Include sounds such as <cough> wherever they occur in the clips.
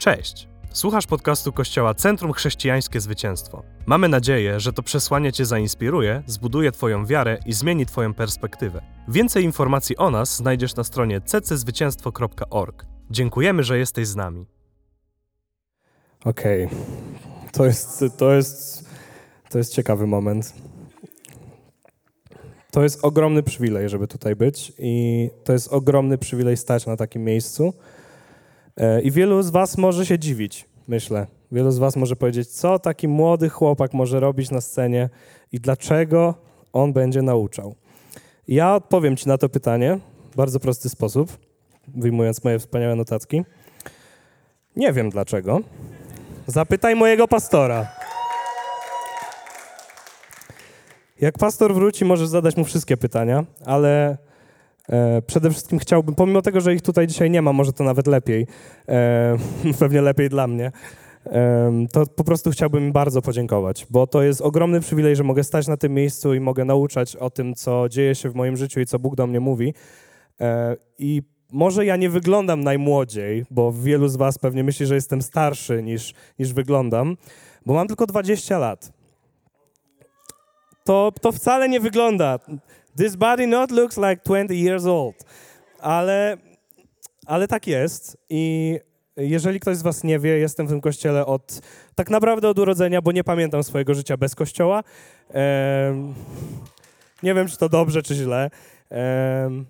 Cześć! Słuchasz podcastu Kościoła Centrum Chrześcijańskie Zwycięstwo. Mamy nadzieję, że to przesłanie Cię zainspiruje, zbuduje Twoją wiarę i zmieni Twoją perspektywę. Więcej informacji o nas znajdziesz na stronie cczwycięstwo.org. Dziękujemy, że jesteś z nami. Okej, to, jest, to, jest, to jest ciekawy moment. To jest ogromny przywilej, żeby tutaj być i to jest ogromny przywilej stać na takim miejscu. E, I wielu z was może się dziwić, myślę. Wielu z was może powiedzieć, co taki młody chłopak może robić na scenie i dlaczego on będzie nauczał. Ja odpowiem ci na to pytanie w bardzo prosty sposób, wyjmując moje wspaniałe notatki. Nie wiem dlaczego. Zapytaj mojego pastora. Jak pastor wróci, możesz zadać mu wszystkie pytania, ale przede wszystkim chciałbym, pomimo tego, że ich tutaj dzisiaj nie ma, może to nawet lepiej, e, <laughs> pewnie lepiej dla mnie, e, to po prostu chciałbym im bardzo podziękować, bo to jest ogromny przywilej, że mogę stać na tym miejscu i mogę nauczać o tym, co dzieje się w moim życiu i co Bóg do mnie mówi. E, I może ja nie wyglądam najmłodziej, bo wielu z Was pewnie myśli, że jestem starszy niż, niż wyglądam, bo mam tylko 20 lat. To, to wcale nie wygląda. This body not looks like 20 years old. Ale, ale tak jest. I jeżeli ktoś z Was nie wie, jestem w tym kościele od tak naprawdę od urodzenia, bo nie pamiętam swojego życia bez kościoła. Ehm, nie wiem, czy to dobrze, czy źle. Ehm,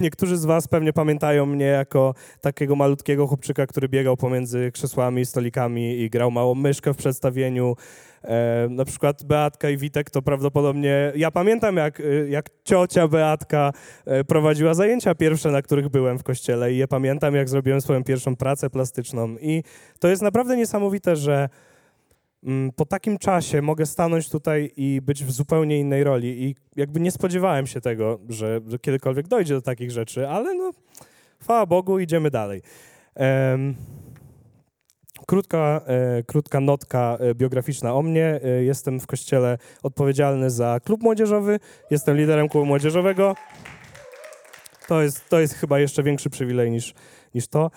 Niektórzy z Was pewnie pamiętają mnie jako takiego malutkiego chłopczyka, który biegał pomiędzy krzesłami, stolikami i grał małą myszkę w przedstawieniu. E, na przykład Beatka i Witek to prawdopodobnie... Ja pamiętam, jak, y, jak ciocia Beatka e, prowadziła zajęcia pierwsze, na których byłem w kościele i je pamiętam, jak zrobiłem swoją pierwszą pracę plastyczną. I to jest naprawdę niesamowite, że mm, po takim czasie mogę stanąć tutaj i być w zupełnie innej roli. I jakby nie spodziewałem się tego, że, kiedykolwiek dojdzie do takich rzeczy, ale no, chwała Bogu, idziemy dalej. Em, Krótka, e, krótka notka e, biograficzna o mnie. E, jestem w kościele odpowiedzialny za klub młodzieżowy. Jestem liderem klubu młodzieżowego. To jest, to jest chyba jeszcze większy przywilej niż, niż to.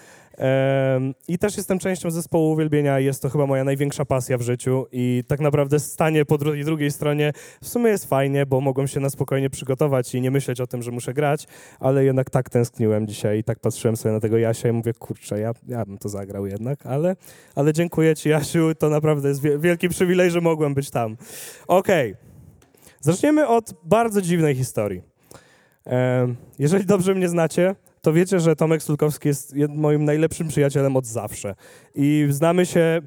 I też jestem częścią zespołu uwielbienia. Jest to chyba moja największa pasja w życiu. I tak naprawdę stanie po drugiej, drugiej stronie w sumie jest fajnie, bo mogą się na spokojnie przygotować i nie myśleć o tym, że muszę grać, ale jednak tak tęskniłem dzisiaj i tak patrzyłem sobie na tego Jasia i mówię, kurczę, ja, ja bym to zagrał jednak, ale, ale dziękuję Ci, Jasiu. To naprawdę jest wie- wielki przywilej, że mogłem być tam. Okej. Zaczniemy od bardzo dziwnej historii. Jeżeli dobrze mnie znacie, to wiecie, że Tomek Sulkowski jest moim najlepszym przyjacielem od zawsze. I znamy się,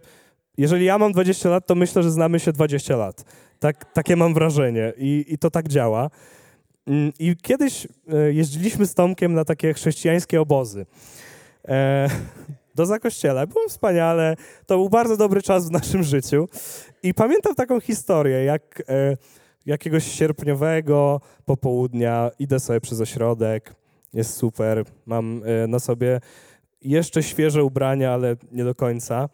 jeżeli ja mam 20 lat, to myślę, że znamy się 20 lat. Tak, takie mam wrażenie i, i to tak działa. Mm, I kiedyś e, jeździliśmy z Tomkiem na takie chrześcijańskie obozy. E, <laughs> do Zakościela. Było wspaniale. To był bardzo dobry czas w naszym życiu. I pamiętam taką historię, jak e, jakiegoś sierpniowego popołudnia idę sobie przez ośrodek, jest super, mam e, na sobie jeszcze świeże ubrania, ale nie do końca.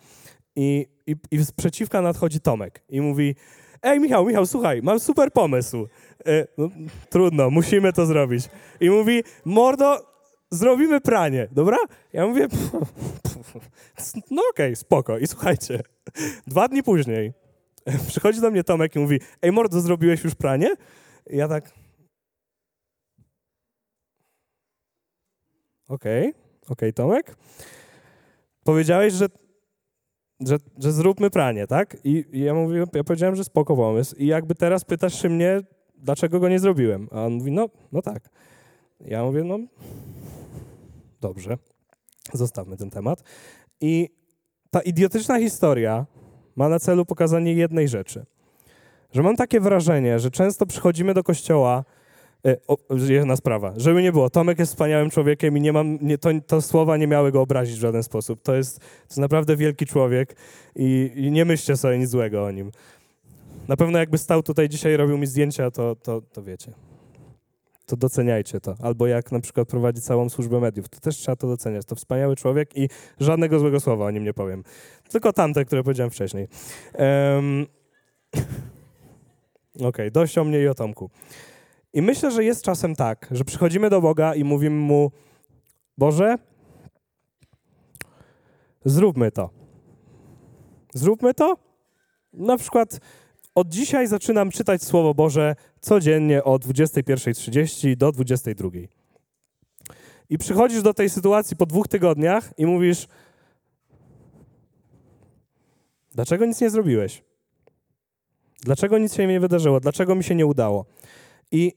I, i, I z przeciwka nadchodzi Tomek i mówi: Ej, Michał, Michał, słuchaj, mam super pomysł. E, no, trudno, musimy to zrobić. I mówi: Mordo, zrobimy pranie, dobra? Ja mówię: No okej, spoko. I słuchajcie, dwa dni później przychodzi do mnie Tomek i mówi: Ej, Mordo, zrobiłeś już pranie? I ja tak. Okej, okej, Tomek. Powiedziałeś, że, że, że zróbmy pranie, tak? I, I ja mówię, ja powiedziałem, że spoko pomysł. I jakby teraz pytasz się mnie, dlaczego go nie zrobiłem? A on mówi, no, no tak. Ja mówię, no dobrze, zostawmy ten temat. I ta idiotyczna historia ma na celu pokazanie jednej rzeczy. Że mam takie wrażenie, że często przychodzimy do kościoła, o, jedna sprawa, żeby nie było, Tomek jest wspaniałym człowiekiem i nie mam, nie, to, to słowa nie miały go obrazić w żaden sposób. To jest, to jest naprawdę wielki człowiek i, i nie myślcie sobie nic złego o nim. Na pewno jakby stał tutaj dzisiaj robił mi zdjęcia, to, to, to wiecie. To doceniajcie to. Albo jak na przykład prowadzi całą służbę mediów, to też trzeba to doceniać. To wspaniały człowiek i żadnego złego słowa o nim nie powiem. Tylko tamte, które powiedziałem wcześniej. Um, <laughs> Okej, dość o mnie i o Tomku. I myślę, że jest czasem tak, że przychodzimy do Boga i mówimy Mu, Boże, Zróbmy to. Zróbmy to. Na przykład od dzisiaj zaczynam czytać Słowo Boże codziennie o 21.30 do 22.00. I przychodzisz do tej sytuacji po dwóch tygodniach i mówisz: Dlaczego nic nie zrobiłeś? Dlaczego nic się nie wydarzyło? Dlaczego mi się nie udało? I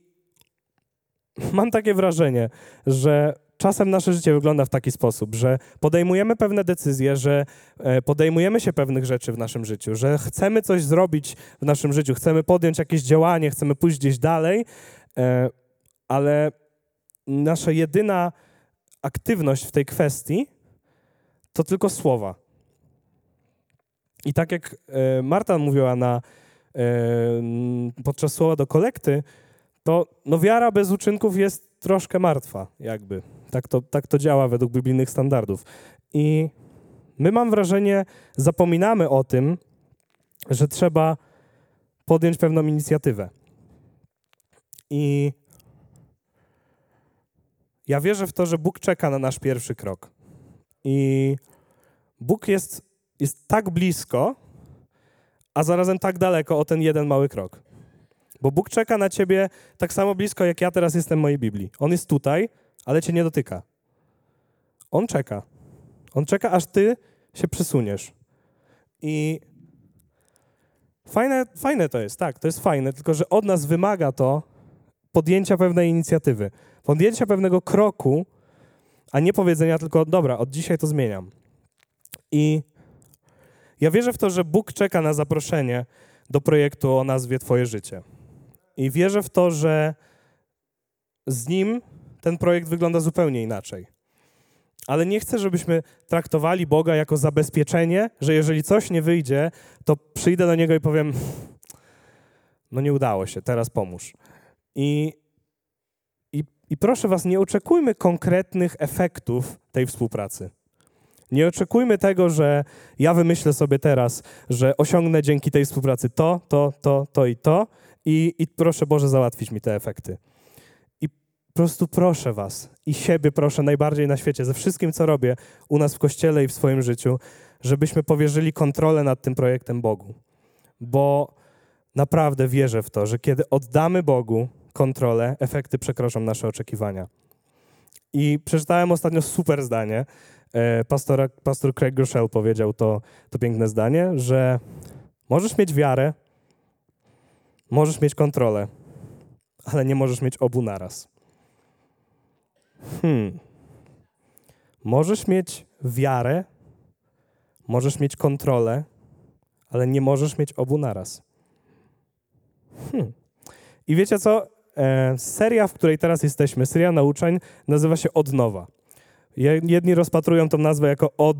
mam takie wrażenie, że czasem nasze życie wygląda w taki sposób, że podejmujemy pewne decyzje, że e, podejmujemy się pewnych rzeczy w naszym życiu, że chcemy coś zrobić w naszym życiu, chcemy podjąć jakieś działanie, chcemy pójść gdzieś dalej, e, ale nasza jedyna aktywność w tej kwestii to tylko słowa. I tak jak e, Marta mówiła na, podczas słowa do kolekty, to no, wiara bez uczynków jest troszkę martwa, jakby. Tak to, tak to działa według biblijnych standardów. I my, mam wrażenie, zapominamy o tym, że trzeba podjąć pewną inicjatywę. I ja wierzę w to, że Bóg czeka na nasz pierwszy krok. I Bóg jest, jest tak blisko, a zarazem tak daleko o ten jeden mały krok. Bo Bóg czeka na ciebie tak samo blisko, jak ja teraz jestem mojej Biblii. On jest tutaj, ale cię nie dotyka. On czeka. On czeka, aż ty się przesuniesz. I fajne, fajne to jest, tak, to jest fajne, tylko że od nas wymaga to podjęcia pewnej inicjatywy, podjęcia pewnego kroku, a nie powiedzenia tylko, dobra, od dzisiaj to zmieniam. I ja wierzę w to, że Bóg czeka na zaproszenie do projektu o nazwie Twoje życie. I wierzę w to, że z nim ten projekt wygląda zupełnie inaczej. Ale nie chcę, żebyśmy traktowali Boga jako zabezpieczenie, że jeżeli coś nie wyjdzie, to przyjdę do Niego i powiem: No nie udało się, teraz pomóż. I, i, i proszę Was, nie oczekujmy konkretnych efektów tej współpracy. Nie oczekujmy tego, że ja wymyślę sobie teraz, że osiągnę dzięki tej współpracy to, to, to, to i to i, i proszę Boże załatwić mi te efekty. I po prostu proszę Was i siebie proszę najbardziej na świecie, ze wszystkim, co robię u nas w Kościele i w swoim życiu, żebyśmy powierzyli kontrolę nad tym projektem Bogu. Bo naprawdę wierzę w to, że kiedy oddamy Bogu kontrolę, efekty przekroczą nasze oczekiwania. I przeczytałem ostatnio super zdanie. E, pastor, pastor Craig Groeschel powiedział to, to piękne zdanie, że możesz mieć wiarę, Możesz mieć kontrolę, ale nie możesz mieć obu naraz. Hmm. Możesz mieć wiarę, możesz mieć kontrolę, ale nie możesz mieć obu naraz. Hmm. I wiecie co? E, seria, w której teraz jesteśmy, seria nauczeń, nazywa się Od Nowa. Jedni rozpatrują tą nazwę jako Od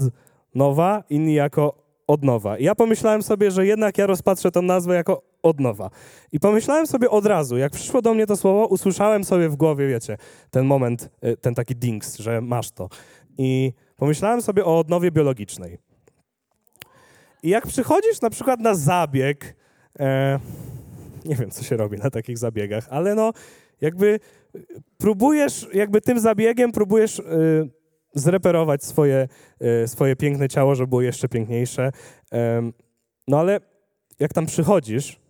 Nowa, inni jako Od Nowa. I ja pomyślałem sobie, że jednak ja rozpatrzę tą nazwę jako od nowa. I pomyślałem sobie od razu, jak przyszło do mnie to słowo, usłyszałem sobie w głowie, wiecie, ten moment, y, ten taki dings, że masz to. I pomyślałem sobie o odnowie biologicznej. I jak przychodzisz na przykład na zabieg, e, nie wiem, co się robi na takich zabiegach, ale no, jakby próbujesz, jakby tym zabiegiem próbujesz y, zreperować swoje, y, swoje piękne ciało, żeby było jeszcze piękniejsze. no ale jak tam przychodzisz,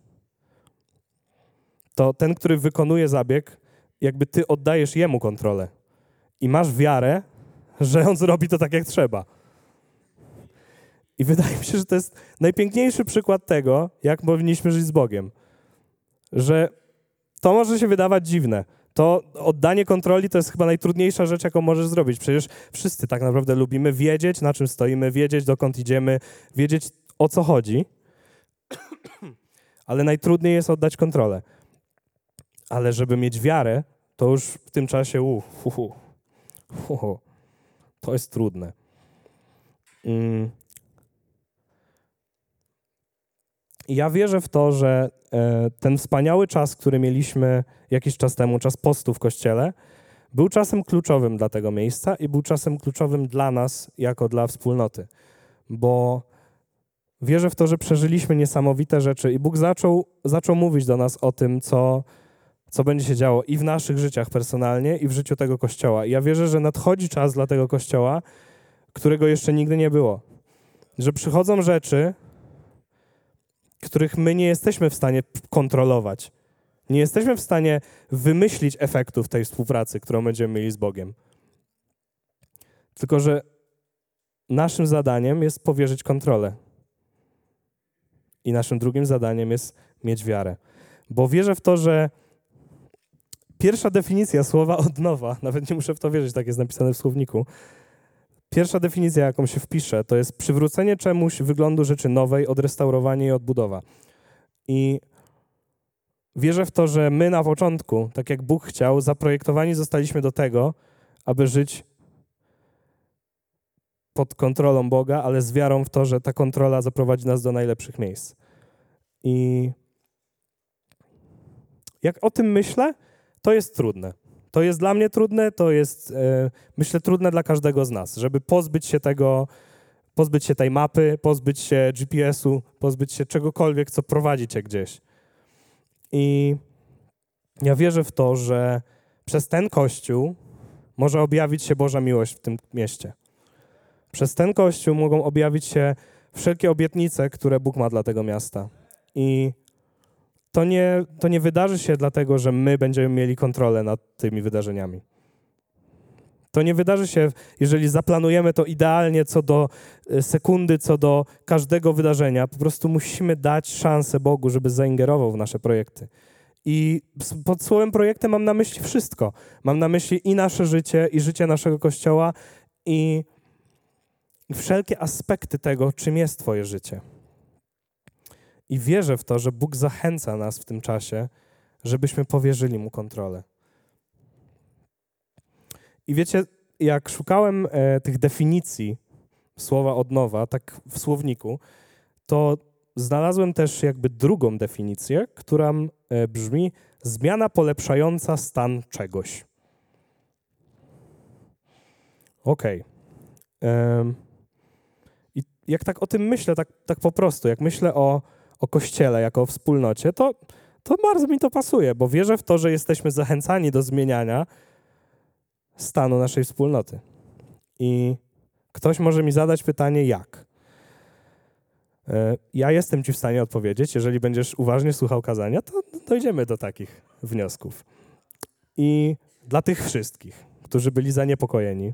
to ten, który wykonuje zabieg, jakby ty oddajesz jemu kontrolę. I masz wiarę, że on zrobi to tak, jak trzeba. I wydaje mi się, że to jest najpiękniejszy przykład tego, jak powinniśmy żyć z Bogiem. Że to może się wydawać dziwne. To oddanie kontroli to jest chyba najtrudniejsza rzecz, jaką możesz zrobić. Przecież wszyscy tak naprawdę lubimy wiedzieć, na czym stoimy, wiedzieć, dokąd idziemy, wiedzieć, o co chodzi. Ale najtrudniej jest oddać kontrolę. Ale żeby mieć wiarę, to już w tym czasie, uh, uh, uh, uh, to jest trudne. Mm. Ja wierzę w to, że e, ten wspaniały czas, który mieliśmy jakiś czas temu, czas postu w kościele, był czasem kluczowym dla tego miejsca i był czasem kluczowym dla nas, jako dla wspólnoty. Bo wierzę w to, że przeżyliśmy niesamowite rzeczy i Bóg zaczął, zaczął mówić do nas o tym, co, co będzie się działo i w naszych życiach personalnie, i w życiu tego kościoła. I ja wierzę, że nadchodzi czas dla tego kościoła, którego jeszcze nigdy nie było. Że przychodzą rzeczy, których my nie jesteśmy w stanie kontrolować. Nie jesteśmy w stanie wymyślić efektów tej współpracy, którą będziemy mieli z Bogiem. Tylko, że naszym zadaniem jest powierzyć kontrolę. I naszym drugim zadaniem jest mieć wiarę. Bo wierzę w to, że pierwsza definicja słowa od nowa, <laughs> nawet nie muszę w to wierzyć, tak jest napisane w słowniku. Pierwsza definicja, jaką się wpisze, to jest przywrócenie czemuś wyglądu rzeczy nowej, odrestaurowanie i odbudowa. I wierzę w to, że my na początku, tak jak Bóg chciał, zaprojektowani zostaliśmy do tego, aby żyć pod kontrolą Boga, ale z wiarą w to, że ta kontrola zaprowadzi nas do najlepszych miejsc. I jak o tym myślę, to jest trudne. To jest dla mnie trudne, to jest, e, myślę, trudne dla każdego z nas, żeby pozbyć się tego, pozbyć się tej mapy, pozbyć się GPS-u, pozbyć się czegokolwiek, co prowadzi cię gdzieś. I ja wierzę w to, że przez ten kościół może objawić się Boża miłość w tym mieście. Przez ten kościół mogą objawić się wszelkie obietnice, które Bóg ma dla tego miasta. I to nie, to nie wydarzy się dlatego, że my będziemy mieli kontrolę nad tymi wydarzeniami. To nie wydarzy się, jeżeli zaplanujemy to idealnie co do e, sekundy, co do każdego wydarzenia. Po prostu musimy dać szansę Bogu, żeby zaingerował w nasze projekty. I pod słowem projektem mam na myśli wszystko. Mam na myśli i nasze życie, i życie naszego kościoła, i wszelkie aspekty tego, czym jest Twoje życie. I wierzę w to, że Bóg zachęca nas w tym czasie, żebyśmy powierzyli Mu kontrolę. I wiecie, jak szukałem e, tych definicji słowa od nowa, tak w słowniku, to znalazłem też jakby drugą definicję, która e, brzmi zmiana polepszająca stan czegoś. Okej. Em, I jak tak o tym myślę, tak, tak po prostu, jak myślę o, o Kościele jako o wspólnocie, to, to bardzo mi to pasuje, bo wierzę w to, że jesteśmy zachęcani do zmieniania stanu naszej wspólnoty. I ktoś może mi zadać pytanie, jak? E, Ja jestem Ci w stanie odpowiedzieć. Jeżeli będziesz uważnie słuchał kazania, to dojdziemy do takich wniosków. I dla tych wszystkich, którzy byli zaniepokojeni,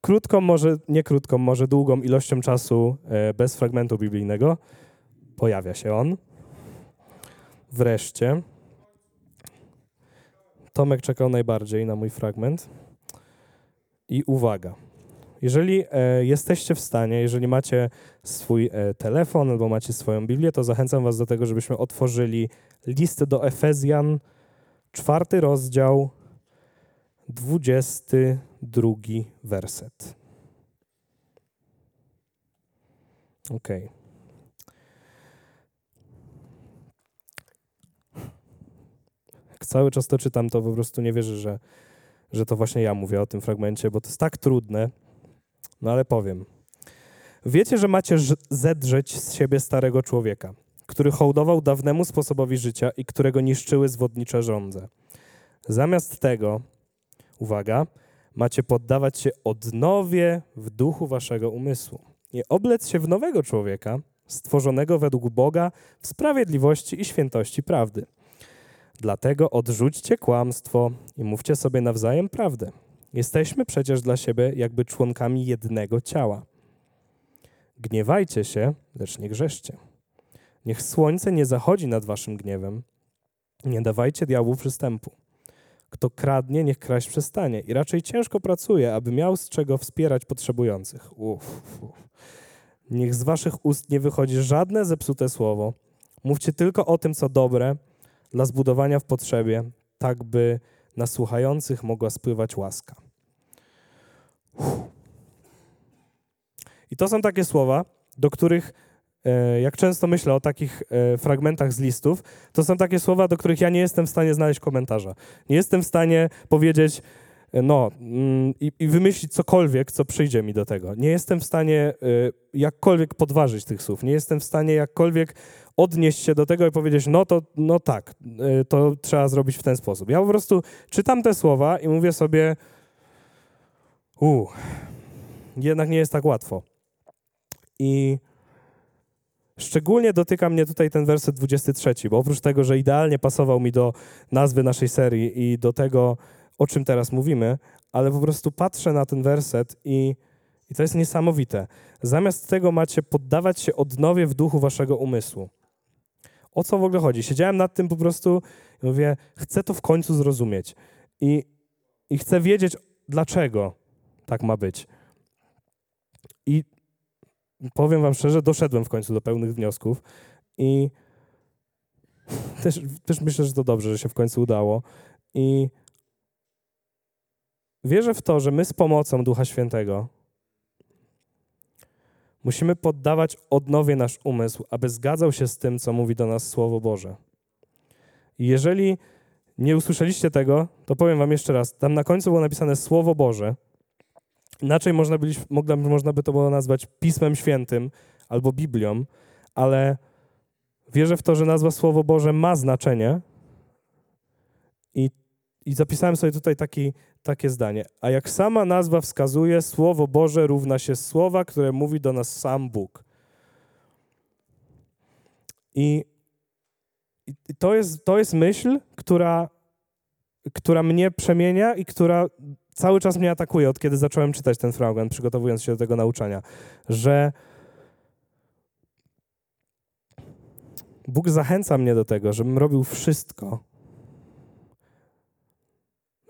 krótką, może nie krótką, może długą ilością czasu e, bez fragmentu biblijnego, pojawia się on. Wreszcie. Tomek czekał najbardziej na mój fragment. I uwaga. Jeżeli e, jesteście w stanie, jeżeli macie swój e, telefon albo macie swoją Biblię, to zachęcam Was do tego, żebyśmy otworzyli list do Efezjan, czwarty rozdział, dwudziesty drugi werset. Okej. Jak cały czas to czytam, to po prostu nie wierzę, że, że to właśnie ja mówię o tym fragmencie, bo to jest tak trudne. No ale powiem. Wiecie, że macie zedrzeć z siebie starego człowieka, który hołdował dawnemu sposobowi życia i którego niszczyły zwodnicze żądze. Zamiast tego, uwaga, macie poddawać się odnowie w duchu waszego umysłu i oblec się w nowego człowieka, stworzonego według Boga w sprawiedliwości i świętości prawdy. Dlatego odrzućcie kłamstwo i mówcie sobie nawzajem prawdę. Jesteśmy przecież dla siebie jakby członkami jednego ciała. Gniewajcie się, lecz nie grzeszcie. Niech słońce nie zachodzi nad waszym gniewem. Nie dawajcie diabłu przystępu. Kto kradnie, niech kraść przestanie i raczej ciężko pracuje, aby miał z czego wspierać potrzebujących. Uf, uf. Niech z waszych ust nie wychodzi żadne zepsute słowo. Mówcie tylko o tym, co dobre, dla zbudowania w potrzebie, tak by na słuchających mogła spływać łaska. Uff. I to są takie słowa, do których, e, jak często myślę o takich e, fragmentach z listów, to są takie słowa, do których ja nie jestem w stanie znaleźć komentarza. Nie jestem w stanie powiedzieć, no, mm, i, i wymyślić cokolwiek, co przyjdzie mi do tego. Nie jestem w stanie e, jakkolwiek podważyć tych słów. Nie jestem w stanie jakkolwiek odnieść się do tego i powiedzieć, no to no tak, e, to trzeba zrobić w ten sposób. Ja po prostu czytam te słowa i mówię sobie, u, jednak nie jest tak łatwo. I szczególnie dotyka mnie tutaj ten werset 23, bo oprócz tego, że idealnie pasował mi do nazwy naszej serii i do tego, o czym teraz mówimy, ale po prostu patrzę na ten werset i, i to jest niesamowite. Zamiast tego macie poddawać się odnowie w duchu waszego umysłu. O co w ogóle chodzi? Siedziałem nad tym po prostu i mówię, chcę to w końcu zrozumieć. I, i chcę wiedzieć, dlaczego tak ma być. I powiem wam szczerze, doszedłem w końcu do pełnych wniosków i też, też myślę, że to dobrze, że się w końcu udało. I wierzę w to, że my z pomocą Ducha Świętego musimy poddawać odnowie nasz umysł, aby zgadzał się z tym, co mówi do nas Słowo Boże. I jeżeli nie usłyszeliście tego, to powiem wam jeszcze raz. Tam na końcu było napisane Słowo Boże. Inaczej można by, można by to było nazwać Pismem Świętym albo Biblią, ale wierzę w to, że nazwa Słowo Boże ma znaczenie i, i zapisałem sobie tutaj taki, takie zdanie. A jak sama nazwa wskazuje, Słowo Boże równa się słowa, które mówi do nas sam Bóg. I, i to, jest, to jest myśl, która, która mnie przemienia i która cały czas mnie atakuje, od kiedy zacząłem czytać ten fragment, przygotowując się do tego nauczania, że Bóg zachęca mnie do tego, żebym robił wszystko,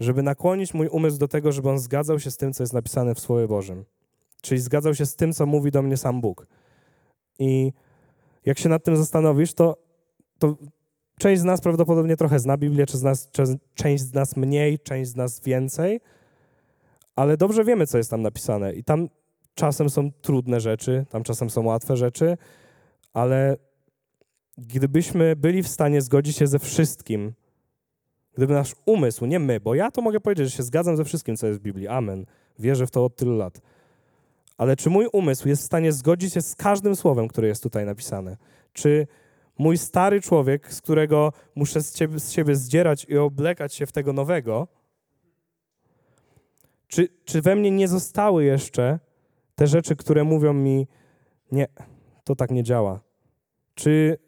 żeby nakłonić mój umysł do tego, żeby on zgadzał się z tym, co jest napisane w Słowie Bożym. Czyli zgadzał się z tym, co mówi do mnie sam Bóg. I jak się nad tym zastanowisz, to, to część z nas prawdopodobnie trochę zna Biblię, czy z nas, czy część z nas mniej, część z nas więcej, ale dobrze wiemy, co jest tam napisane. I tam czasem są trudne rzeczy, tam czasem są łatwe rzeczy, ale gdybyśmy byli w stanie zgodzić się ze wszystkim, gdyby nasz umysł, nie my, bo ja to mogę powiedzieć, że się zgadzam ze wszystkim, co jest w Biblii, amen, wierzę w to od tylu lat, ale czy mój umysł jest w stanie zgodzić się z każdym słowem, które jest tutaj napisane? Czy mój stary człowiek, z którego muszę z, ciebie, z siebie zdzierać i oblekać się w tego nowego, czy, czy we mnie nie zostały jeszcze te rzeczy, które mówią mi, nie, to tak nie działa? Czy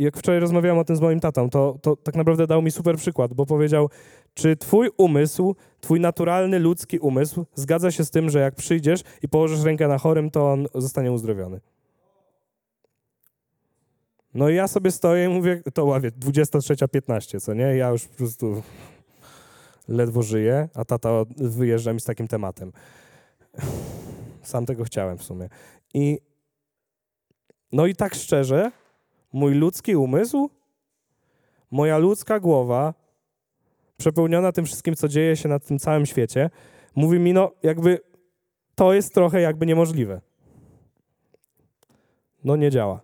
jak wczoraj rozmawiałem o tym z moim tatą, to, to tak naprawdę dał mi super przykład, bo powiedział, czy twój umysł, twój naturalny ludzki umysł zgadza się z tym, że jak przyjdziesz i położysz rękę na chorym, to on zostanie uzdrowiony? No i ja sobie stoję i mówię, to ławie, 23.15, co nie? Ja już po prostu ledwo żyję, a tata wyjeżdża mi z takim tematem. Sam tego chciałem w sumie. I no i tak szczerze, mój ludzki umysł, moja ludzka głowa, przepełniona tym wszystkim, co dzieje się na tym całym świecie, mówi mi, no jakby to jest trochę jakby niemożliwe. No nie działa.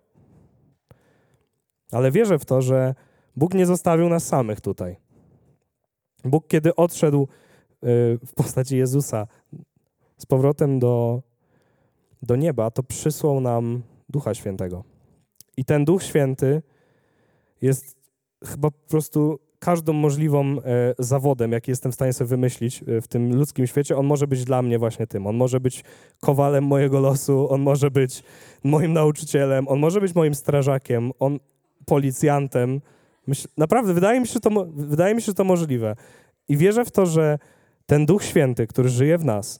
Ale wierzę w to, że Bóg nie zostawił nas samych tutaj. Bóg, kiedy odszedł y, w postaci Jezusa z powrotem do, do nieba, to przysłał nam Ducha Świętego. I ten Duch Święty jest chyba po prostu każdą możliwą e, zawodem, jaki jestem w stanie sobie wymyślić e, w tym ludzkim świecie, on może być dla mnie właśnie tym. On może być kowalem mojego losu, on może być moim nauczycielem, on może być moim strażakiem, on policjantem. Myśl, naprawdę, wydaje mi, się, że to, wydaje mi się, że to możliwe. I wierzę w to, że ten Duch Święty, który żyje w nas,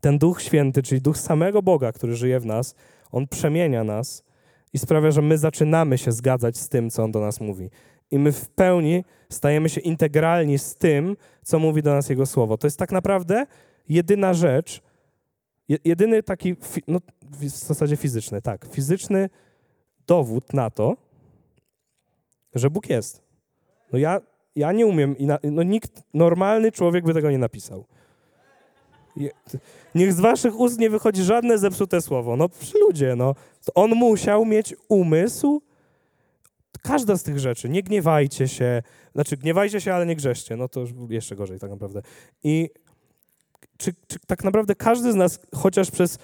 ten Duch Święty, czyli Duch samego Boga, który żyje w nas, on przemienia nas i sprawia, że my zaczynamy się zgadzać z tym, co On do nas mówi. I my w pełni stajemy się integralni z tym, co mówi do nas Jego Słowo. To jest tak naprawdę jedyna rzecz, jedyny taki, no w zasadzie fizyczny, tak, fizyczny dowód na to, że Bóg jest. No ja, ja nie umiem, no nikt, normalny człowiek by tego nie napisał. Niech z waszych ust nie wychodzi żadne zepsute słowo. No ludzie, no. On musiał mieć umysł. Każda z tych rzeczy. Nie gniewajcie się. Znaczy, gniewajcie się, ale nie grzeszcie. No to jeszcze gorzej tak naprawdę. I czy, czy tak naprawdę każdy z nas, chociaż przez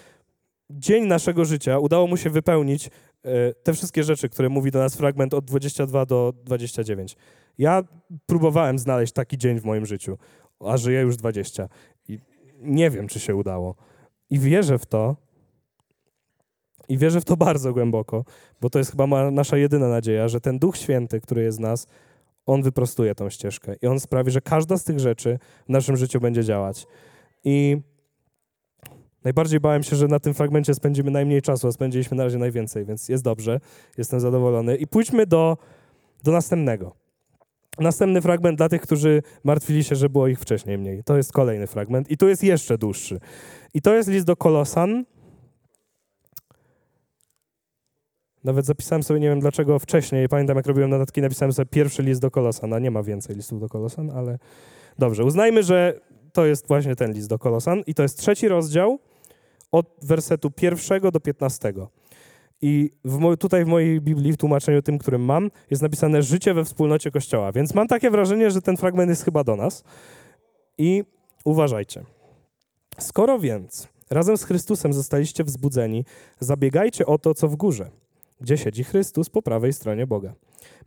dzień naszego życia udało mu się wypełnić e, te wszystkie rzeczy, które mówi do nas fragment od 22 do 29. Ja próbowałem znaleźć taki dzień w moim życiu, a żyję już 20 nie wiem, czy się udało. I wierzę w to, i wierzę w to bardzo głęboko, bo to jest chyba nasza jedyna nadzieja, że ten Duch Święty, który jest w nas, on wyprostuje tą ścieżkę i on sprawi, że każda z tych rzeczy w naszym życiu będzie działać. I najbardziej bałem się, że na tym fragmencie spędzimy najmniej czasu, a spędziliśmy na razie najwięcej, więc jest dobrze, jestem zadowolony. I pójdźmy do, do następnego. Następny fragment dla tych, którzy martwili się, że było ich wcześniej mniej. To jest kolejny fragment i tu jest jeszcze dłuższy. I to jest list do Kolosan. Nawet zapisałem sobie, nie wiem dlaczego wcześniej, pamiętam jak robiłem notatki, napisałem sobie pierwszy list do Kolosan, a nie ma więcej listów do Kolosan, ale dobrze. Uznajmy, że to jest właśnie ten list do Kolosan i to jest trzeci rozdział od wersetu pierwszego do piętnastego. I w tutaj w mojej Biblii, w tłumaczeniu tym, którym mam, jest napisane życie we wspólnocie Kościoła. Więc mam takie wrażenie, że ten fragment jest chyba do nas. I uważajcie. Skoro więc razem z Chrystusem zostaliście wzbudzeni, zabiegajcie o to, co w górze, gdzie siedzi Chrystus po prawej stronie Boga.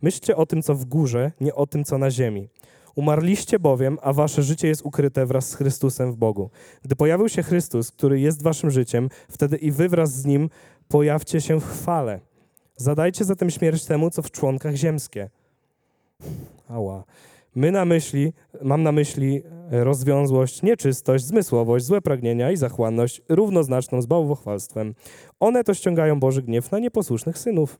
Myślcie o tym, co w górze, nie o tym, co na ziemi. Umarliście bowiem, a wasze życie jest ukryte wraz z Chrystusem w Bogu. Gdy pojawił się Chrystus, który jest waszym życiem, wtedy i wy wraz z Nim pojawcie się w chwale. Zadajcie zatem śmierć temu, co w członkach ziemskie. Ała. My na myśli, mam na myśli rozwiązłość, nieczystość, zmysłowość, złe pragnienia i zachłanność równoznaczną z bałwochwalstwem. One to ściągają Boży gniew na nieposłusznych synów.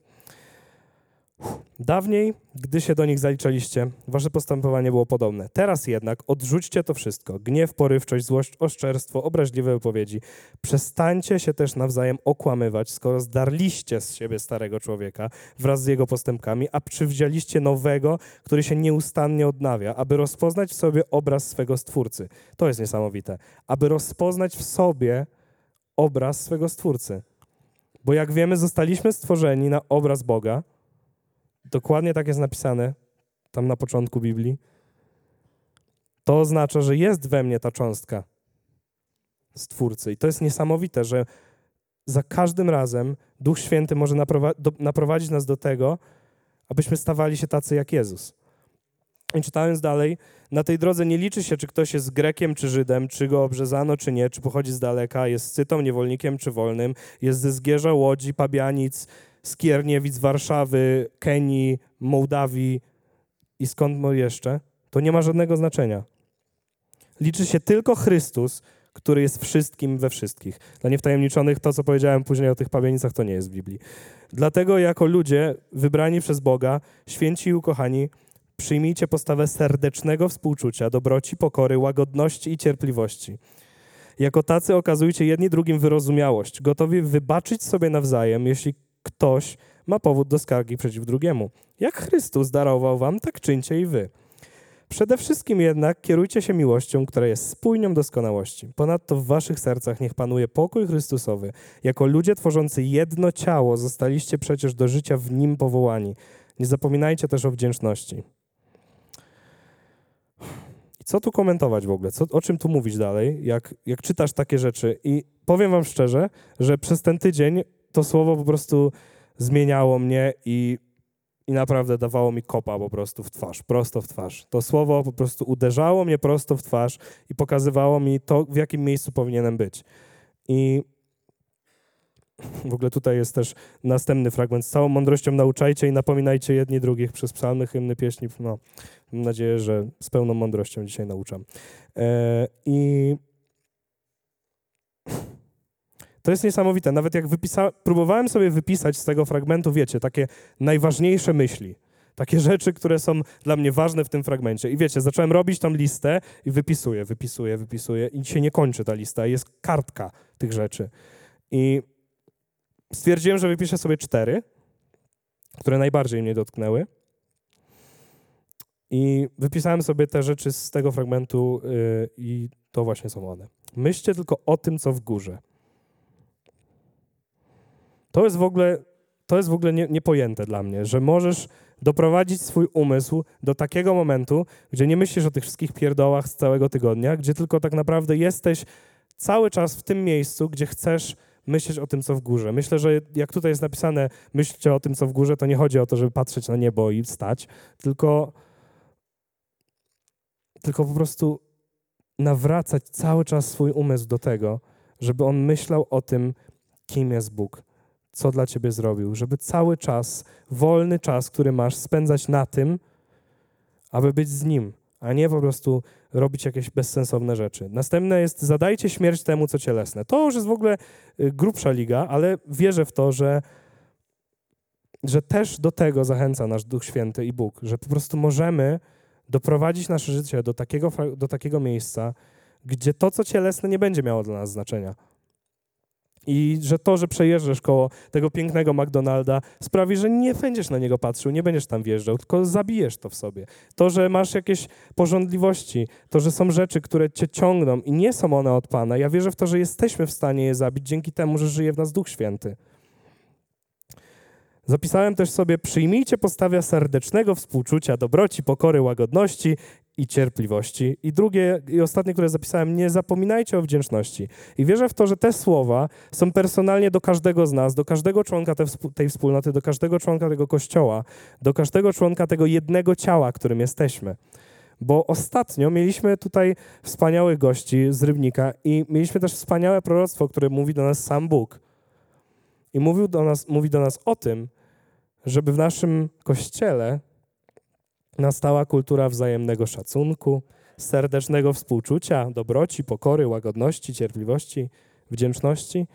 Dawniej, gdy się do nich zaliczaliście, wasze postępowanie było podobne. Teraz jednak odrzućcie to wszystko. Gniew, porywczość, złość, oszczerstwo, obraźliwe wypowiedzi. Przestańcie się też nawzajem okłamywać, skoro zdarliście z siebie starego człowieka wraz z jego postępkami, a przywdzialiście nowego, który się nieustannie odnawia, aby rozpoznać w sobie obraz swego Stwórcy. To jest niesamowite. Aby rozpoznać w sobie obraz swego Stwórcy. Bo jak wiemy, zostaliśmy stworzeni na obraz Boga, Dokładnie tak jest napisane tam na początku Biblii. To oznacza, że jest we mnie ta cząstka Stwórcy. I to jest niesamowite, że za każdym razem Duch Święty może naprowadzić nas do tego, abyśmy stawali się tacy jak Jezus. I czytając dalej, na tej drodze nie liczy się, czy ktoś jest Grekiem czy Żydem, czy go obrzezano, czy nie, czy pochodzi z daleka, jest scytą, niewolnikiem czy wolnym, jest ze Zgierza, Łodzi, Pabianic, z Kierniewic, Warszawy, Kenii, Mołdawii i skąd jeszcze, to nie ma żadnego znaczenia. Liczy się tylko Chrystus, który jest wszystkim we wszystkich. Dla niewtajemniczonych to, co powiedziałem później o tych pawienicach, to nie jest w Biblii. Dlatego jako ludzie wybrani przez Boga, święci i ukochani, przyjmijcie postawę serdecznego współczucia, dobroci, pokory, łagodności i cierpliwości. Jako tacy okazujcie jedni drugim wyrozumiałość, gotowi wybaczyć sobie nawzajem, jeśli ktoś ma powód do skargi przeciw drugiemu. Jak Chrystus darował wam, tak czyńcie i wy. Przede wszystkim jednak kierujcie się miłością, która jest spójnią doskonałości. Ponadto w waszych sercach niech panuje pokój Chrystusowy. Jako ludzie tworzący jedno ciało zostaliście przecież do życia w nim powołani. Nie zapominajcie też o wdzięczności. I co tu komentować w ogóle? Co, o czym tu mówić dalej, jak, jak czytasz takie rzeczy? I powiem wam szczerze, że przez ten tydzień to słowo po prostu zmieniało mnie i, i naprawdę dawało mi kopa po prostu w twarz, prosto w twarz. To słowo po prostu uderzało mnie prosto w twarz i pokazywało mi to, w jakim miejscu powinienem być. I w ogóle tutaj jest też następny fragment. Z całą mądrością nauczajcie i napominajcie jedni drugich przez psalmy, hymny, pieśni. No, mam nadzieję, że z pełną mądrością dzisiaj nauczam. E, I to jest niesamowite. Nawet jak wypisa... próbowałem sobie wypisać z tego fragmentu, wiecie, takie najważniejsze myśli. Takie <laughs> rzeczy, które są dla mnie ważne w tym fragmencie. I wiecie, zacząłem robić tam listę i wypisuję, wypisuję, wypisuję i się nie kończy ta lista. Jest kartka tych rzeczy. I stwierdziłem, że wypiszę sobie cztery, które najbardziej mnie dotknęły. I wypisałem sobie te rzeczy z tego fragmentu yy, i to właśnie są one. Myślcie tylko o tym, co w górze. To jest w ogóle, to jest w ogóle nie, niepojęte dla mnie, że możesz doprowadzić swój umysł do takiego momentu, gdzie nie myślisz o tych wszystkich pierdołach z całego tygodnia, gdzie tylko tak naprawdę jesteś cały czas w tym miejscu, gdzie chcesz myśleć o tym, co w górze. Myślę, że jak tutaj jest napisane, myślcie o tym, co w górze, to nie chodzi o to, żeby patrzeć na niebo i stać, tylko, tylko po prostu nawracać cały czas swój umysł do tego, żeby on myślał o tym, kim jest Bóg, co dla ciebie zrobił, żeby cały czas, wolny czas, który masz, spędzać na tym, aby być z nim, a nie po prostu robić jakieś bezsensowne rzeczy. Następne jest zadajcie śmierć temu, co cielesne. To już jest w ogóle y, grubsza liga, ale wierzę w to, że, że też do tego zachęca nasz Duch Święty i Bóg, że po prostu możemy doprowadzić nasze życie do takiego, do takiego miejsca, gdzie to, co cielesne, nie będzie miało dla nas znaczenia. I że to, że przejeżdżasz koło tego pięknego McDonalda, sprawi, że nie będziesz na niego patrzył, nie będziesz tam wjeżdżał, tylko zabijesz to w sobie. To, że masz jakieś porządliwości, to, że są rzeczy, które cię ciągną i nie są one od Pana, ja wierzę w to, że jesteśmy w stanie je zabić dzięki temu, że żyje w nas Duch Święty. Zapisałem też sobie: przyjmijcie postawę serdecznego współczucia, dobroci, pokory, łagodności i cierpliwości. I drugie i ostatnie, które zapisałem: nie zapominajcie o wdzięczności. I wierzę w to, że te słowa są personalnie do każdego z nas, do każdego członka te, tej wspólnoty, do każdego członka tego kościoła, do każdego członka tego jednego ciała, którym jesteśmy. Bo ostatnio mieliśmy tutaj wspaniałych gości z Rybnika i mieliśmy też wspaniałe proroctwo, które mówi do nas sam Bóg. I mówił do nas, mówi do nas o tym, żeby w naszym kościele nastała kultura wzajemnego szacunku, serdecznego współczucia, dobroci, pokory, łagodności, cierpliwości, wdzięczności.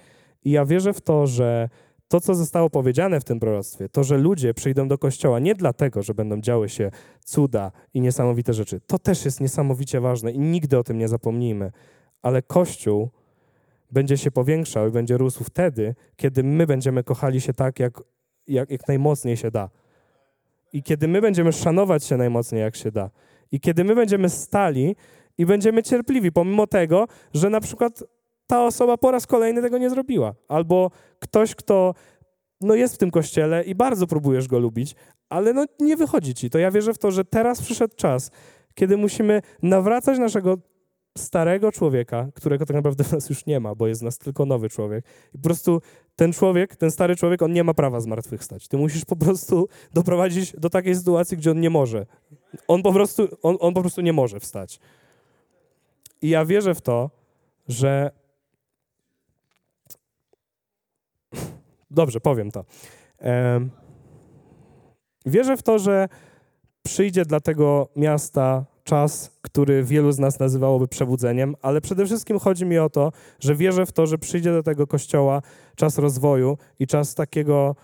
I ja wierzę w to, że to, co zostało powiedziane w tym proroctwie, to, że ludzie przyjdą do kościoła nie dlatego, że będą działy się cuda i niesamowite rzeczy, to też jest niesamowicie ważne i nigdy o tym nie zapomnijmy. Ale Kościół będzie się powiększał i będzie rósł wtedy, kiedy my będziemy kochali się tak, jak, jak, jak najmocniej się da. I kiedy my będziemy szanować się najmocniej, jak się da. I kiedy my będziemy stali i będziemy cierpliwi, pomimo tego, że na przykład ta osoba po raz kolejny tego nie zrobiła. Albo ktoś, kto no jest w tym kościele i bardzo próbujesz go lubić, ale no nie wychodzi ci. To ja wierzę w to, że teraz przyszedł czas, kiedy musimy nawracać naszego starego człowieka, którego tak naprawdę w nas już nie ma, bo jest w nas tylko nowy człowiek. I po prostu ten człowiek, ten stary człowiek, on nie ma prawa zmartwychwstać. Ty musisz po prostu doprowadzić do takiej sytuacji, gdzie on nie może. On po prostu, on, on po prostu nie może wstać. I ja wierzę w to, że Dobrze, powiem to. Wierzę w to, że przyjdzie dla tego miasta czas, który wielu z nas nazywałoby przebudzeniem, ale przede wszystkim chodzi mi o to, że wierzę w to, że przyjdzie do tego kościoła czas rozwoju i czas takiego,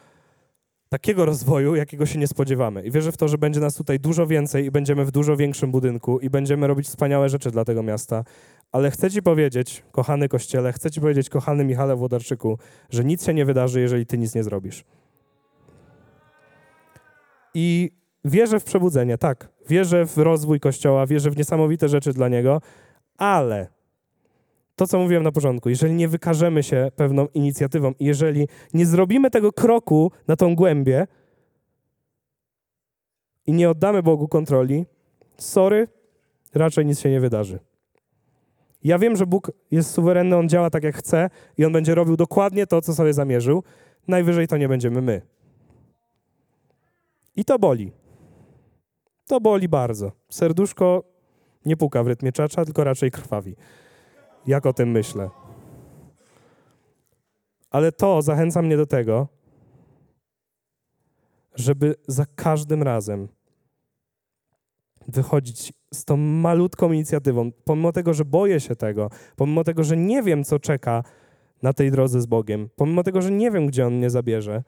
takiego rozwoju, jakiego się nie spodziewamy. I wierzę w to, że będzie nas tutaj dużo więcej i będziemy w dużo większym budynku i będziemy robić wspaniałe rzeczy dla tego miasta. Ale chcę ci powiedzieć, kochany kościele, chcę ci powiedzieć, kochany Michale Włodarczyku, że nic się nie wydarzy, jeżeli ty nic nie zrobisz. I wierzę w przebudzenie, tak. Wierzę w rozwój Kościoła, wierzę w niesamowite rzeczy dla niego, ale to, co mówiłem na początku, jeżeli nie wykażemy się pewną inicjatywą i jeżeli nie zrobimy tego kroku na tą głębię i nie oddamy Bogu kontroli, sorry, raczej nic się nie wydarzy. Ja wiem, że Bóg jest suwerenny, On działa tak, jak chce i On będzie robił dokładnie to, co sobie zamierzył. Najwyżej to nie będziemy my. I to boli. To boli bardzo. Serduszko nie puka w rytmie czacza, tylko raczej krwawi. Jak o tym myślę. Ale to zachęca mnie do tego, żeby za każdym razem wychodzić z tą malutką inicjatywą, pomimo tego, że boję się tego, pomimo tego, że nie wiem, co czeka na tej drodze z Bogiem, pomimo tego, że nie wiem, gdzie On mnie zabierze,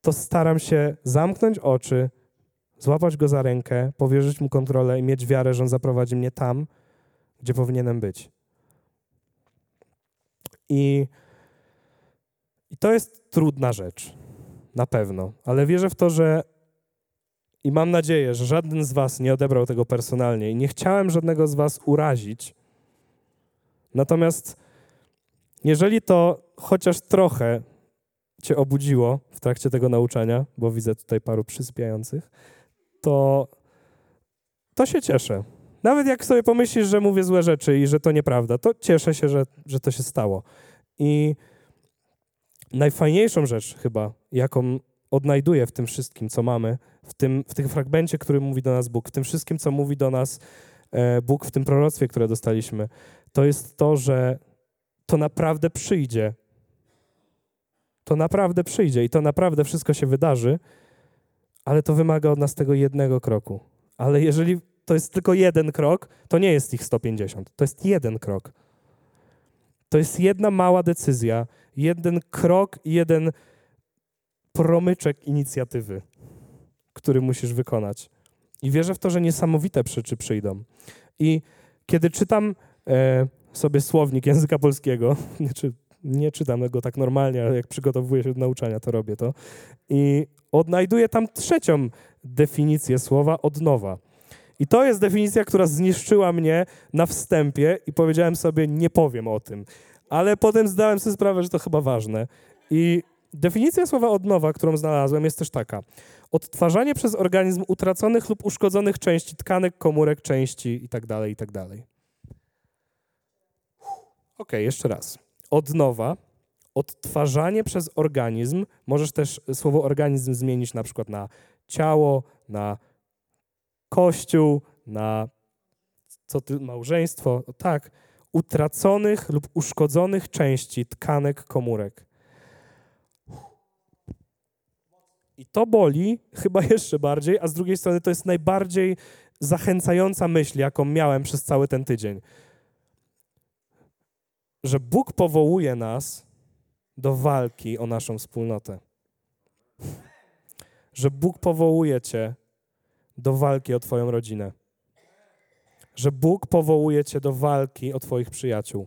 to staram się zamknąć oczy, złapać Go za rękę, powierzyć Mu kontrolę i mieć wiarę, że On zaprowadzi mnie tam, gdzie powinienem być. I, I to jest trudna rzecz, na pewno, ale wierzę w to, że i mam nadzieję, że żaden z Was nie odebrał tego personalnie i nie chciałem żadnego z Was urazić. Natomiast jeżeli to chociaż trochę Cię obudziło w trakcie tego nauczania, bo widzę tutaj paru przysypiających, to, to się cieszę. Nawet jak sobie pomyślisz, że mówię złe rzeczy i że to nieprawda, to cieszę się, że, że to się stało. I najfajniejszą rzecz chyba, jaką odnajduję w tym wszystkim, co mamy, w tym, w tym fragmencie, który mówi do nas Bóg, w tym wszystkim, co mówi do nas e, Bóg w tym proroctwie, które dostaliśmy, to jest to, że to naprawdę przyjdzie. To naprawdę przyjdzie i to naprawdę wszystko się wydarzy, ale to wymaga od nas tego jednego kroku. Ale jeżeli to jest tylko jeden krok, to nie jest ich 150. To jest jeden krok. To jest jedna mała decyzja, jeden krok jeden promyczek inicjatywy, który musisz wykonać. I wierzę w to, że niesamowite rzeczy przyjdą. I kiedy czytam e, sobie słownik języka polskiego, <laughs> nie, czy, nie czytam go tak normalnie, ale jak przygotowuję się do nauczania, to robię to. I odnajduję tam trzecią definicję słowa od nowa. I to jest definicja, która zniszczyła mnie na wstępie i powiedziałem sobie, nie powiem o tym. Ale potem zdałem sobie sprawę, że to chyba ważne. I definicja słowa od nowa, którą znalazłem, jest też taka. Odtwarzanie przez organizm utraconych lub uszkodzonych części tkanek, komórek, części itd., itd. Ok, jeszcze raz. Od nowa. Odtwarzanie przez organizm. Możesz też słowo organizm zmienić na przykład na ciało, na kościół, na co ty, małżeństwo, tak, utraconych lub uszkodzonych części tkanek komórek. I to boli chyba <laughs> jeszcze bardziej, a z drugiej strony to jest najbardziej zachęcająca myśl, jaką miałem przez cały ten tydzień. Że Bóg powołuje nas do walki o naszą wspólnotę. Że Bóg powołuje cię do walki o Twoją rodzinę. Że Bóg powołuje Cię do walki o Twoich przyjaciół.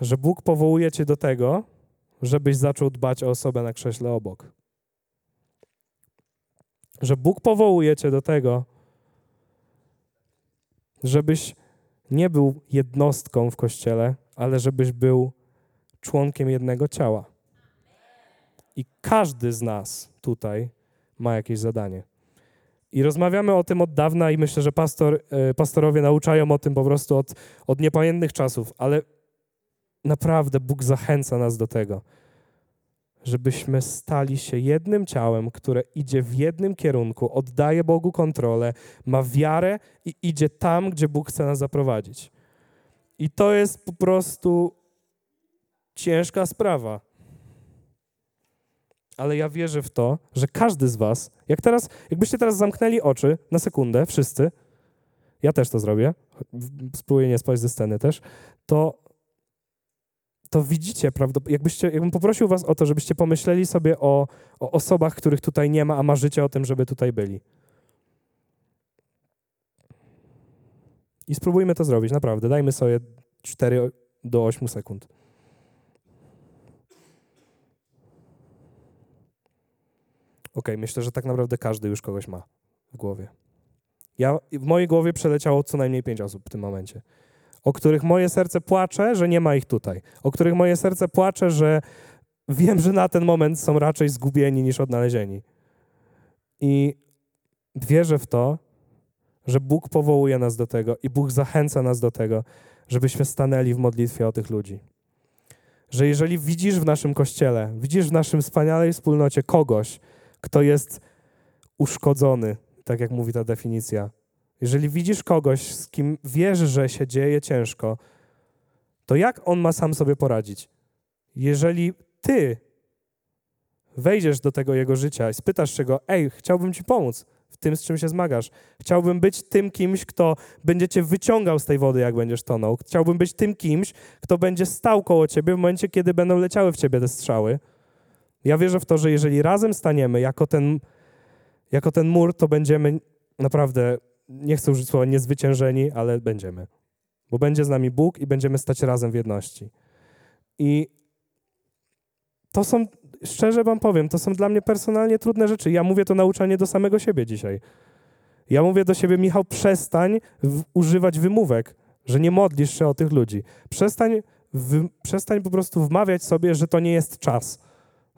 Że Bóg powołuje Cię do tego, żebyś zaczął dbać o osobę na krześle obok. Że Bóg powołuje Cię do tego, żebyś nie był jednostką w kościele, ale żebyś był członkiem jednego ciała. I każdy z nas tutaj ma jakieś zadanie. I rozmawiamy o tym od dawna i myślę, że pastor, e, pastorowie nauczają o tym po prostu od, od niepamiętnych czasów, ale naprawdę Bóg zachęca nas do tego, żebyśmy stali się jednym ciałem, które idzie w jednym kierunku, oddaje Bogu kontrolę, ma wiarę i idzie tam, gdzie Bóg chce nas zaprowadzić. I to jest po prostu ciężka sprawa ale ja wierzę w to, że każdy z was, jak teraz, jakbyście teraz zamknęli oczy na sekundę, wszyscy, ja też to zrobię, spróbuję nie spać ze sceny też, to, to widzicie, prawda, jakbyście, jakbym poprosił was o to, żebyście pomyśleli sobie o, o osobach, których tutaj nie ma, a marzycie o tym, żeby tutaj byli. I spróbujmy to zrobić, naprawdę. Dajmy sobie 4 do 8 sekund. OK, myślę, że tak naprawdę każdy już kogoś ma w głowie. Ja, w mojej głowie przeleciało co najmniej pięć osób w tym momencie, o których moje serce płacze, że nie ma ich tutaj, o których moje serce płacze, że wiem, że na ten moment są raczej zgubieni niż odnalezieni. I wierzę w to, że Bóg powołuje nas do tego i Bóg zachęca nas do tego, żebyśmy stanęli w modlitwie o tych ludzi. Że jeżeli widzisz w naszym kościele, widzisz w naszym wspaniałej wspólnocie kogoś, kto jest uszkodzony, tak jak mówi ta definicja. Jeżeli widzisz kogoś, z kim wiesz, że się dzieje ciężko, to jak on ma sam sobie poradzić? Jeżeli ty wejdziesz do tego jego życia i spytasz się go, ej, chciałbym ci pomóc w tym, z czym się zmagasz. Chciałbym być tym kimś, kto będzie cię wyciągał z tej wody, jak będziesz tonął. Chciałbym być tym kimś, kto będzie stał koło ciebie w momencie, kiedy będą leciały w ciebie te strzały. Ja wierzę w to, że jeżeli razem staniemy jako ten, jako ten mur, to będziemy naprawdę, nie chcę użyć słowa niezwyciężeni, ale będziemy. Bo będzie z nami Bóg i będziemy stać razem w jedności. I to są, szczerze wam powiem, to są dla mnie personalnie trudne rzeczy. Ja mówię to nauczanie do samego siebie dzisiaj. Ja mówię do siebie, Michał, przestań używać wymówek, że nie modlisz się o tych ludzi. Przestań, przestań po prostu wmawiać sobie, że to nie jest czas.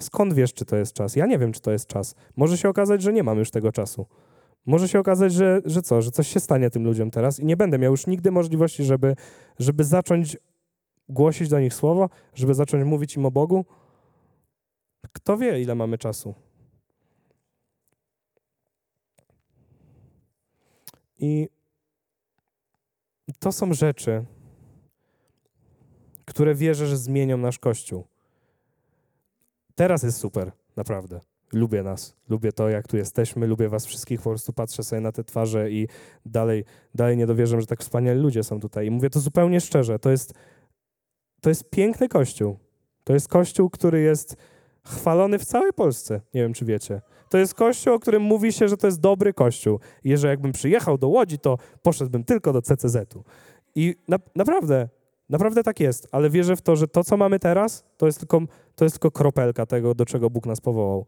Skąd wiesz, czy to jest czas? Ja nie wiem, czy to jest czas. Może się okazać, że nie mam już tego czasu. Może się okazać, że, że co, że coś się stanie tym ludziom teraz i nie będę miał już nigdy możliwości, żeby, żeby zacząć głosić do nich słowo, żeby zacząć mówić im o Bogu. Kto wie, ile mamy czasu? I to są rzeczy, które wierzę, że zmienią nasz kościół. Teraz jest super, naprawdę. Lubię nas, lubię to, jak tu jesteśmy, lubię was wszystkich, po prostu patrzę sobie na te twarze i dalej, dalej nie dowierzam, że tak wspaniali ludzie są tutaj. I mówię to zupełnie szczerze, to jest, to jest piękny kościół. To jest kościół, który jest chwalony w całej Polsce. Nie wiem, czy wiecie. To jest kościół, o którym mówi się, że to jest dobry kościół. I że jakbym przyjechał do Łodzi, to poszedłbym tylko do CCZ-u. I na, naprawdę, naprawdę tak jest. Ale wierzę w to, że to, co mamy teraz, to jest, tylko, to jest tylko kropelka tego, do czego Bóg nas powołał.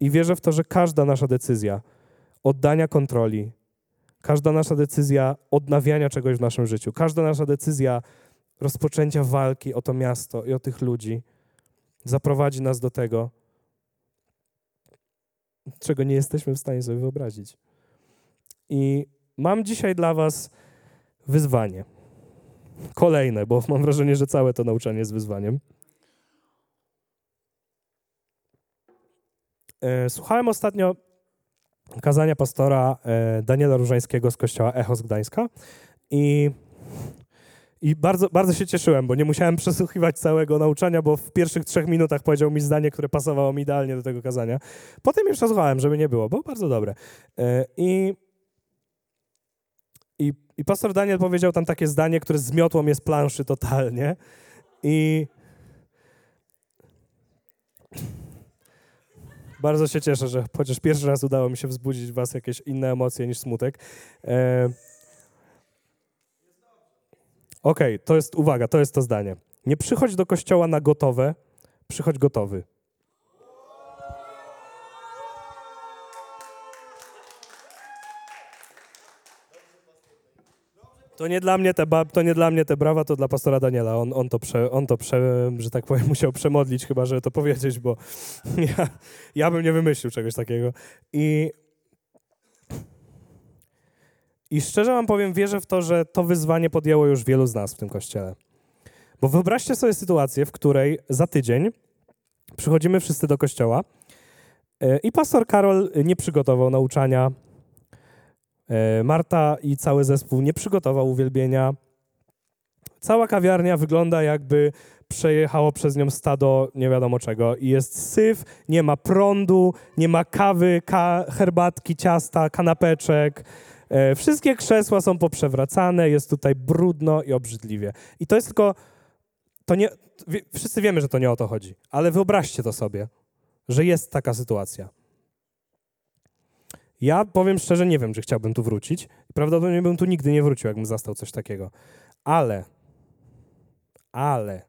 I wierzę w to, że każda nasza decyzja oddania kontroli, każda nasza decyzja odnawiania czegoś w naszym życiu, każda nasza decyzja rozpoczęcia walki o to miasto i o tych ludzi zaprowadzi nas do tego, czego nie jesteśmy w stanie sobie wyobrazić. I mam dzisiaj dla Was wyzwanie. Kolejne, bo mam wrażenie, że całe to nauczanie jest wyzwaniem. E, Słuchałem ostatnio kazania pastora e, Daniela Różańskiego z kościoła Echo z Gdańska i, i bardzo, bardzo się cieszyłem, bo nie musiałem przesłuchiwać całego nauczania, bo w pierwszych trzech minutach powiedział mi zdanie, które pasowało mi idealnie do tego kazania. Potem jeszcze słuchałem, żeby nie było, bo bardzo dobre. E, I, i, I pastor Daniel powiedział tam takie zdanie, które zmiotło mnie z planszy totalnie i Bardzo się cieszę, że chociaż pierwszy raz udało mi się wzbudzić w was jakieś inne emocje niż smutek. E... Okej, okay, to jest, uwaga, to jest to zdanie. Nie przychodź do kościoła na gotowe, przychodź gotowy. To nie dla mnie te, to nie dla mnie te brawa, to dla pastora Daniela. On, on, to, prze, on to prze, że tak powiem, <laughs> musiał przemodlić chyba, żeby to powiedzieć, bo <laughs> ja, ja bym nie wymyślił czegoś takiego. I, I szczerze wam powiem, wierzę w to, że to wyzwanie podjęło już wielu z nas w tym kościele. Bo wyobraźcie sobie sytuację, w której za tydzień przychodzimy wszyscy do kościoła e, i pastor Karol nie przygotował nauczania, E, Marta i cały zespół nie przygotował uwielbienia. Cała kawiarnia wygląda jakby przejechało przez nią stado nie wiadomo czego i jest syf, nie ma prądu, nie ma kawy, ka herbatki, ciasta, kanapeczek. E, wszystkie krzesła są poprzewracane, jest tutaj brudno i obrzydliwie. I to jest tylko, to nie, wszyscy wiemy, że to nie o to chodzi, ale wyobraźcie to sobie, że jest taka sytuacja. Ja powiem szczerze, nie wiem, czy chciałbym tu wrócić. Prawdopodobnie bym tu nigdy nie wrócił, jakbym zastał coś takiego. Ale, ale.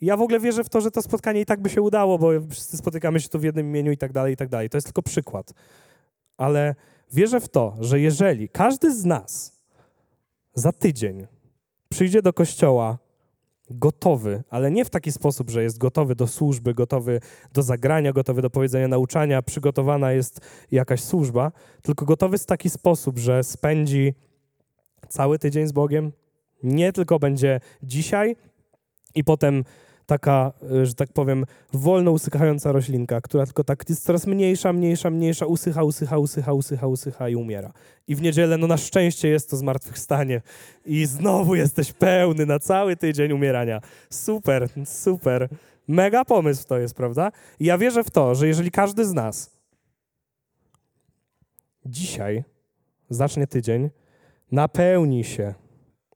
Ja w ogóle wierzę w to, że to spotkanie i tak by się udało, bo wszyscy spotykamy się tu w jednym imieniu i tak dalej, i tak dalej. To jest tylko przykład. Ale wierzę w to, że jeżeli każdy z nas za tydzień przyjdzie do kościoła gotowy, ale nie w taki sposób, że jest gotowy do służby, gotowy do zagrania, gotowy do powiedzenia nauczania, przygotowana jest jakaś służba, tylko gotowy w taki sposób, że spędzi cały tydzień z Bogiem, nie tylko będzie dzisiaj i potem taka, e, że tak powiem, wolno usychająca roślinka, która tylko tak jest coraz mniejsza, mniejsza, mniejsza, usycha, usycha, usycha, usycha, usycha i umiera. I w niedzielę, no na szczęście jest to zmartwychwstanie i znowu jesteś pełny na cały tydzień umierania. Super, super. Mega pomysł to jest, prawda? I ja wierzę w to, że jeżeli każdy z nas dzisiaj zacznie tydzień, napełni się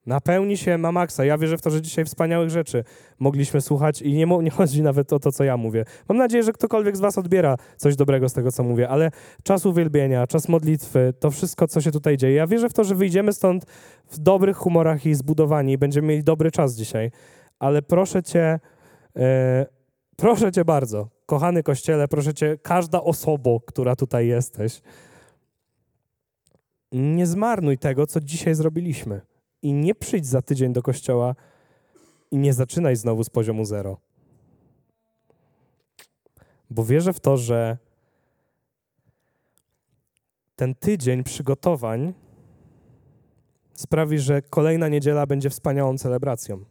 Napełni się na maksa. Ja wierzę w to, że dzisiaj wspaniałych rzeczy mogliśmy słuchać i nie, nie, chodzi nawet o to, co ja mówię. Mam nadzieję, że ktokolwiek z was odbiera coś dobrego z tego, co mówię, ale czas uwielbienia, czas modlitwy, to wszystko, co się tutaj dzieje. Ja wierzę w to, że wyjdziemy stąd w dobrych humorach i zbudowani i będziemy mieli dobry czas dzisiaj. Ale proszę cię, e, proszę cię bardzo, kochany Kościele, proszę cię, każda osoba, która tutaj jesteś, nie zmarnuj tego, co dzisiaj zrobiliśmy i nie przyjdź za tydzień do kościoła i nie zaczynaj znowu z poziomu zero. Bo wierzę w to, że ten tydzień przygotowań sprawi, że kolejna niedziela będzie wspaniałą celebracją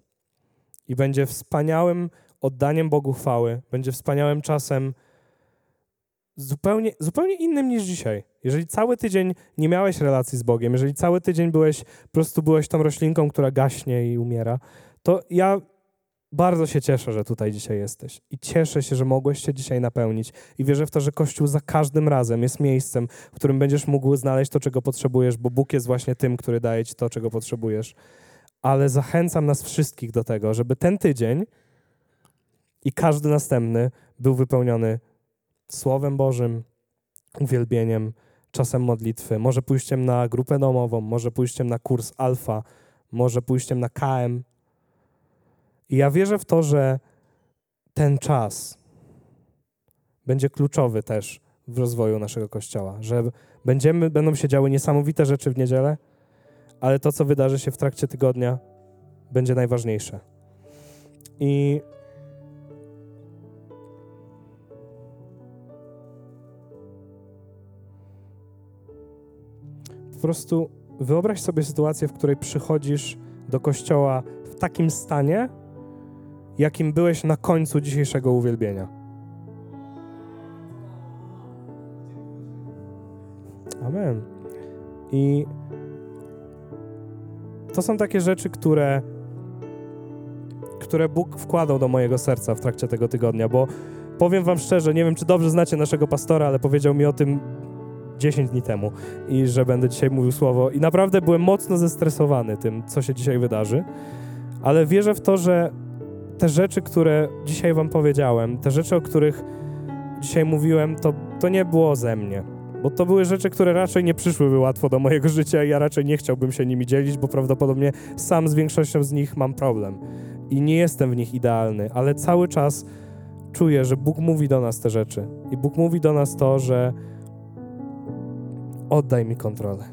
i będzie wspaniałym oddaniem Bogu chwały, będzie wspaniałym czasem zupełnie, zupełnie innym niż dzisiaj. Jeżeli cały tydzień nie miałeś relacji z Bogiem, jeżeli cały tydzień byłeś, po prostu byłeś tą roślinką, która gaśnie i umiera, to ja bardzo się cieszę, że tutaj dzisiaj jesteś i cieszę się, że mogłeś się dzisiaj napełnić i wierzę w to, że Kościół za każdym razem jest miejscem, w którym będziesz mógł znaleźć to, czego potrzebujesz, bo Bóg jest właśnie tym, który daje ci to, czego potrzebujesz. Ale zachęcam nas wszystkich do tego, żeby ten tydzień i każdy następny był wypełniony Słowem Bożym, uwielbieniem, czasem modlitwy, może pójściem na grupę domową, może pójściem na kurs alfa, może pójściem na KM. I ja wierzę w to, że ten czas będzie kluczowy też w rozwoju naszego kościoła, że będziemy, będą się działy niesamowite rzeczy w niedzielę, ale to, co wydarzy się w trakcie tygodnia, będzie najważniejsze. I po prostu wyobraź sobie sytuację, w której przychodzisz do kościoła w takim stanie, jakim byłeś na końcu dzisiejszego uwielbienia. Amen. I to są takie rzeczy, które, które Bóg wkładał do mojego serca w trakcie tego tygodnia, bo powiem Wam szczerze, nie wiem, czy dobrze znacie naszego pastora, ale powiedział mi o tym 10 dni temu i że będę dzisiaj mówił słowo. I naprawdę byłem mocno zestresowany tym, co się dzisiaj wydarzy, ale wierzę w to, że te rzeczy, które dzisiaj Wam powiedziałem, te rzeczy, o których dzisiaj mówiłem, to, to nie było ze mnie. Bo to były rzeczy, które raczej nie przyszłyby łatwo do mojego <laughs> życia i ja raczej nie chciałbym się nimi dzielić, bo prawdopodobnie sam z większością z nich mam problem. I nie jestem w nich idealny, ale cały czas czuję, że Bóg mówi do nas te rzeczy. I Bóg mówi do nas to, że oddaj mi kontrolę.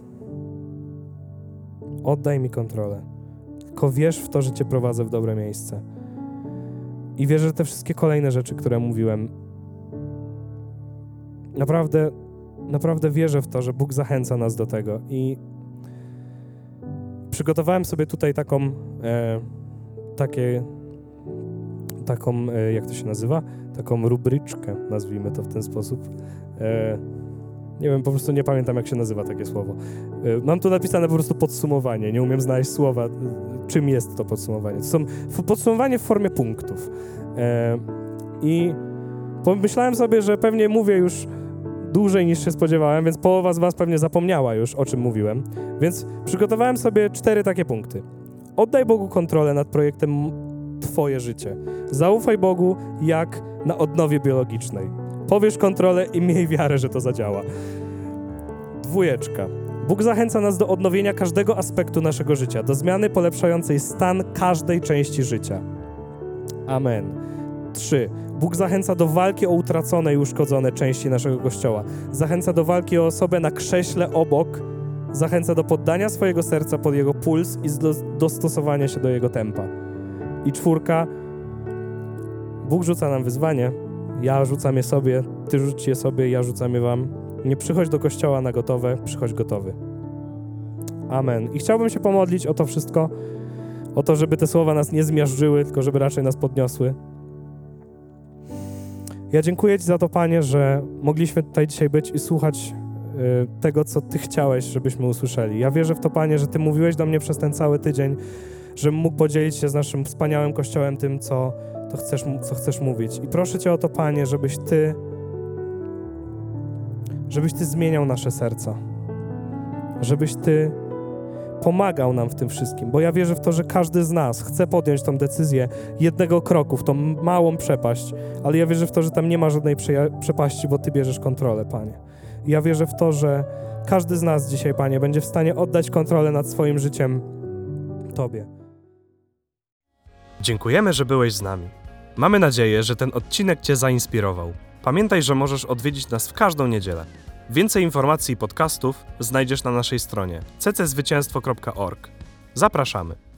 Oddaj mi kontrolę. Tylko wierz w to, że Cię prowadzę w dobre miejsce. I wierzę, że te wszystkie kolejne rzeczy, które mówiłem, naprawdę, naprawdę wierzę w to, że Bóg zachęca nas do tego. I przygotowałem sobie tutaj taką, e, takie, taką, e, jak to się nazywa? Taką rubryczkę, nazwijmy to w ten sposób. E, nie wiem, po prostu nie pamiętam, jak się nazywa takie słowo. E, Mam tu napisane po prostu podsumowanie. Nie umiem znaleźć słowa, e, czym jest to podsumowanie. To są podsumowanie w formie punktów. E, I pomyślałem sobie, że pewnie mówię już dłużej niż się spodziewałem, więc połowa z Was pewnie zapomniała już, o czym mówiłem. Więc przygotowałem sobie cztery takie punkty. Oddaj Bogu kontrolę nad projektem Twoje życie. Zaufaj Bogu jak na odnowie biologicznej. Powierz kontrolę i miej wiarę, że to zadziała. Dwójeczka. Bóg zachęca nas do odnowienia każdego aspektu naszego życia, do zmiany polepszającej stan każdej części życia. Amen. 3. Bóg zachęca do walki o utracone i uszkodzone części naszego kościoła. Zachęca do walki o osobę na krześle obok. Zachęca do poddania swojego serca pod jego puls i zdo- dostosowania się do jego tempa. I czwórka. Bóg rzuca nam wyzwanie. Ja rzucam je sobie, ty rzuć je sobie, ja rzucam je wam. Nie przychodź do kościoła na gotowe, przychodź gotowy. Amen. I chciałbym się pomodlić o to wszystko, o to, żeby te słowa nas nie zmiażdżyły, tylko żeby raczej nas podniosły. Ja dziękuję Ci za to, Panie, że mogliśmy tutaj dzisiaj być i słuchać y, tego, co Ty chciałeś, żebyśmy usłyszeli. Ja wierzę w to, Panie, że Ty mówiłeś do mnie przez ten cały tydzień, żebym mógł podzielić się z naszym wspaniałym Kościołem tym, co, to chcesz, co chcesz mówić. I proszę Cię o to, Panie, żebyś Ty, żebyś Ty zmieniał nasze serca. Żebyś Ty pomagał nam w tym wszystkim, bo ja wierzę w to, że każdy z nas chce podjąć tą decyzję jednego kroku w tą małą przepaść, ale ja wierzę w to, że tam nie ma żadnej przepaści, bo Ty bierzesz kontrolę, Panie. Ja wierzę w to, że każdy z nas dzisiaj, Panie, będzie w stanie oddać kontrolę nad swoim życiem Tobie. Dziękujemy, że byłeś z nami. Mamy nadzieję, że ten odcinek Cię zainspirował. Pamiętaj, że możesz odwiedzić nas w każdą niedzielę. Więcej informacji i podcastów znajdziesz na naszej stronie cczwycięstwo.org. Zapraszamy.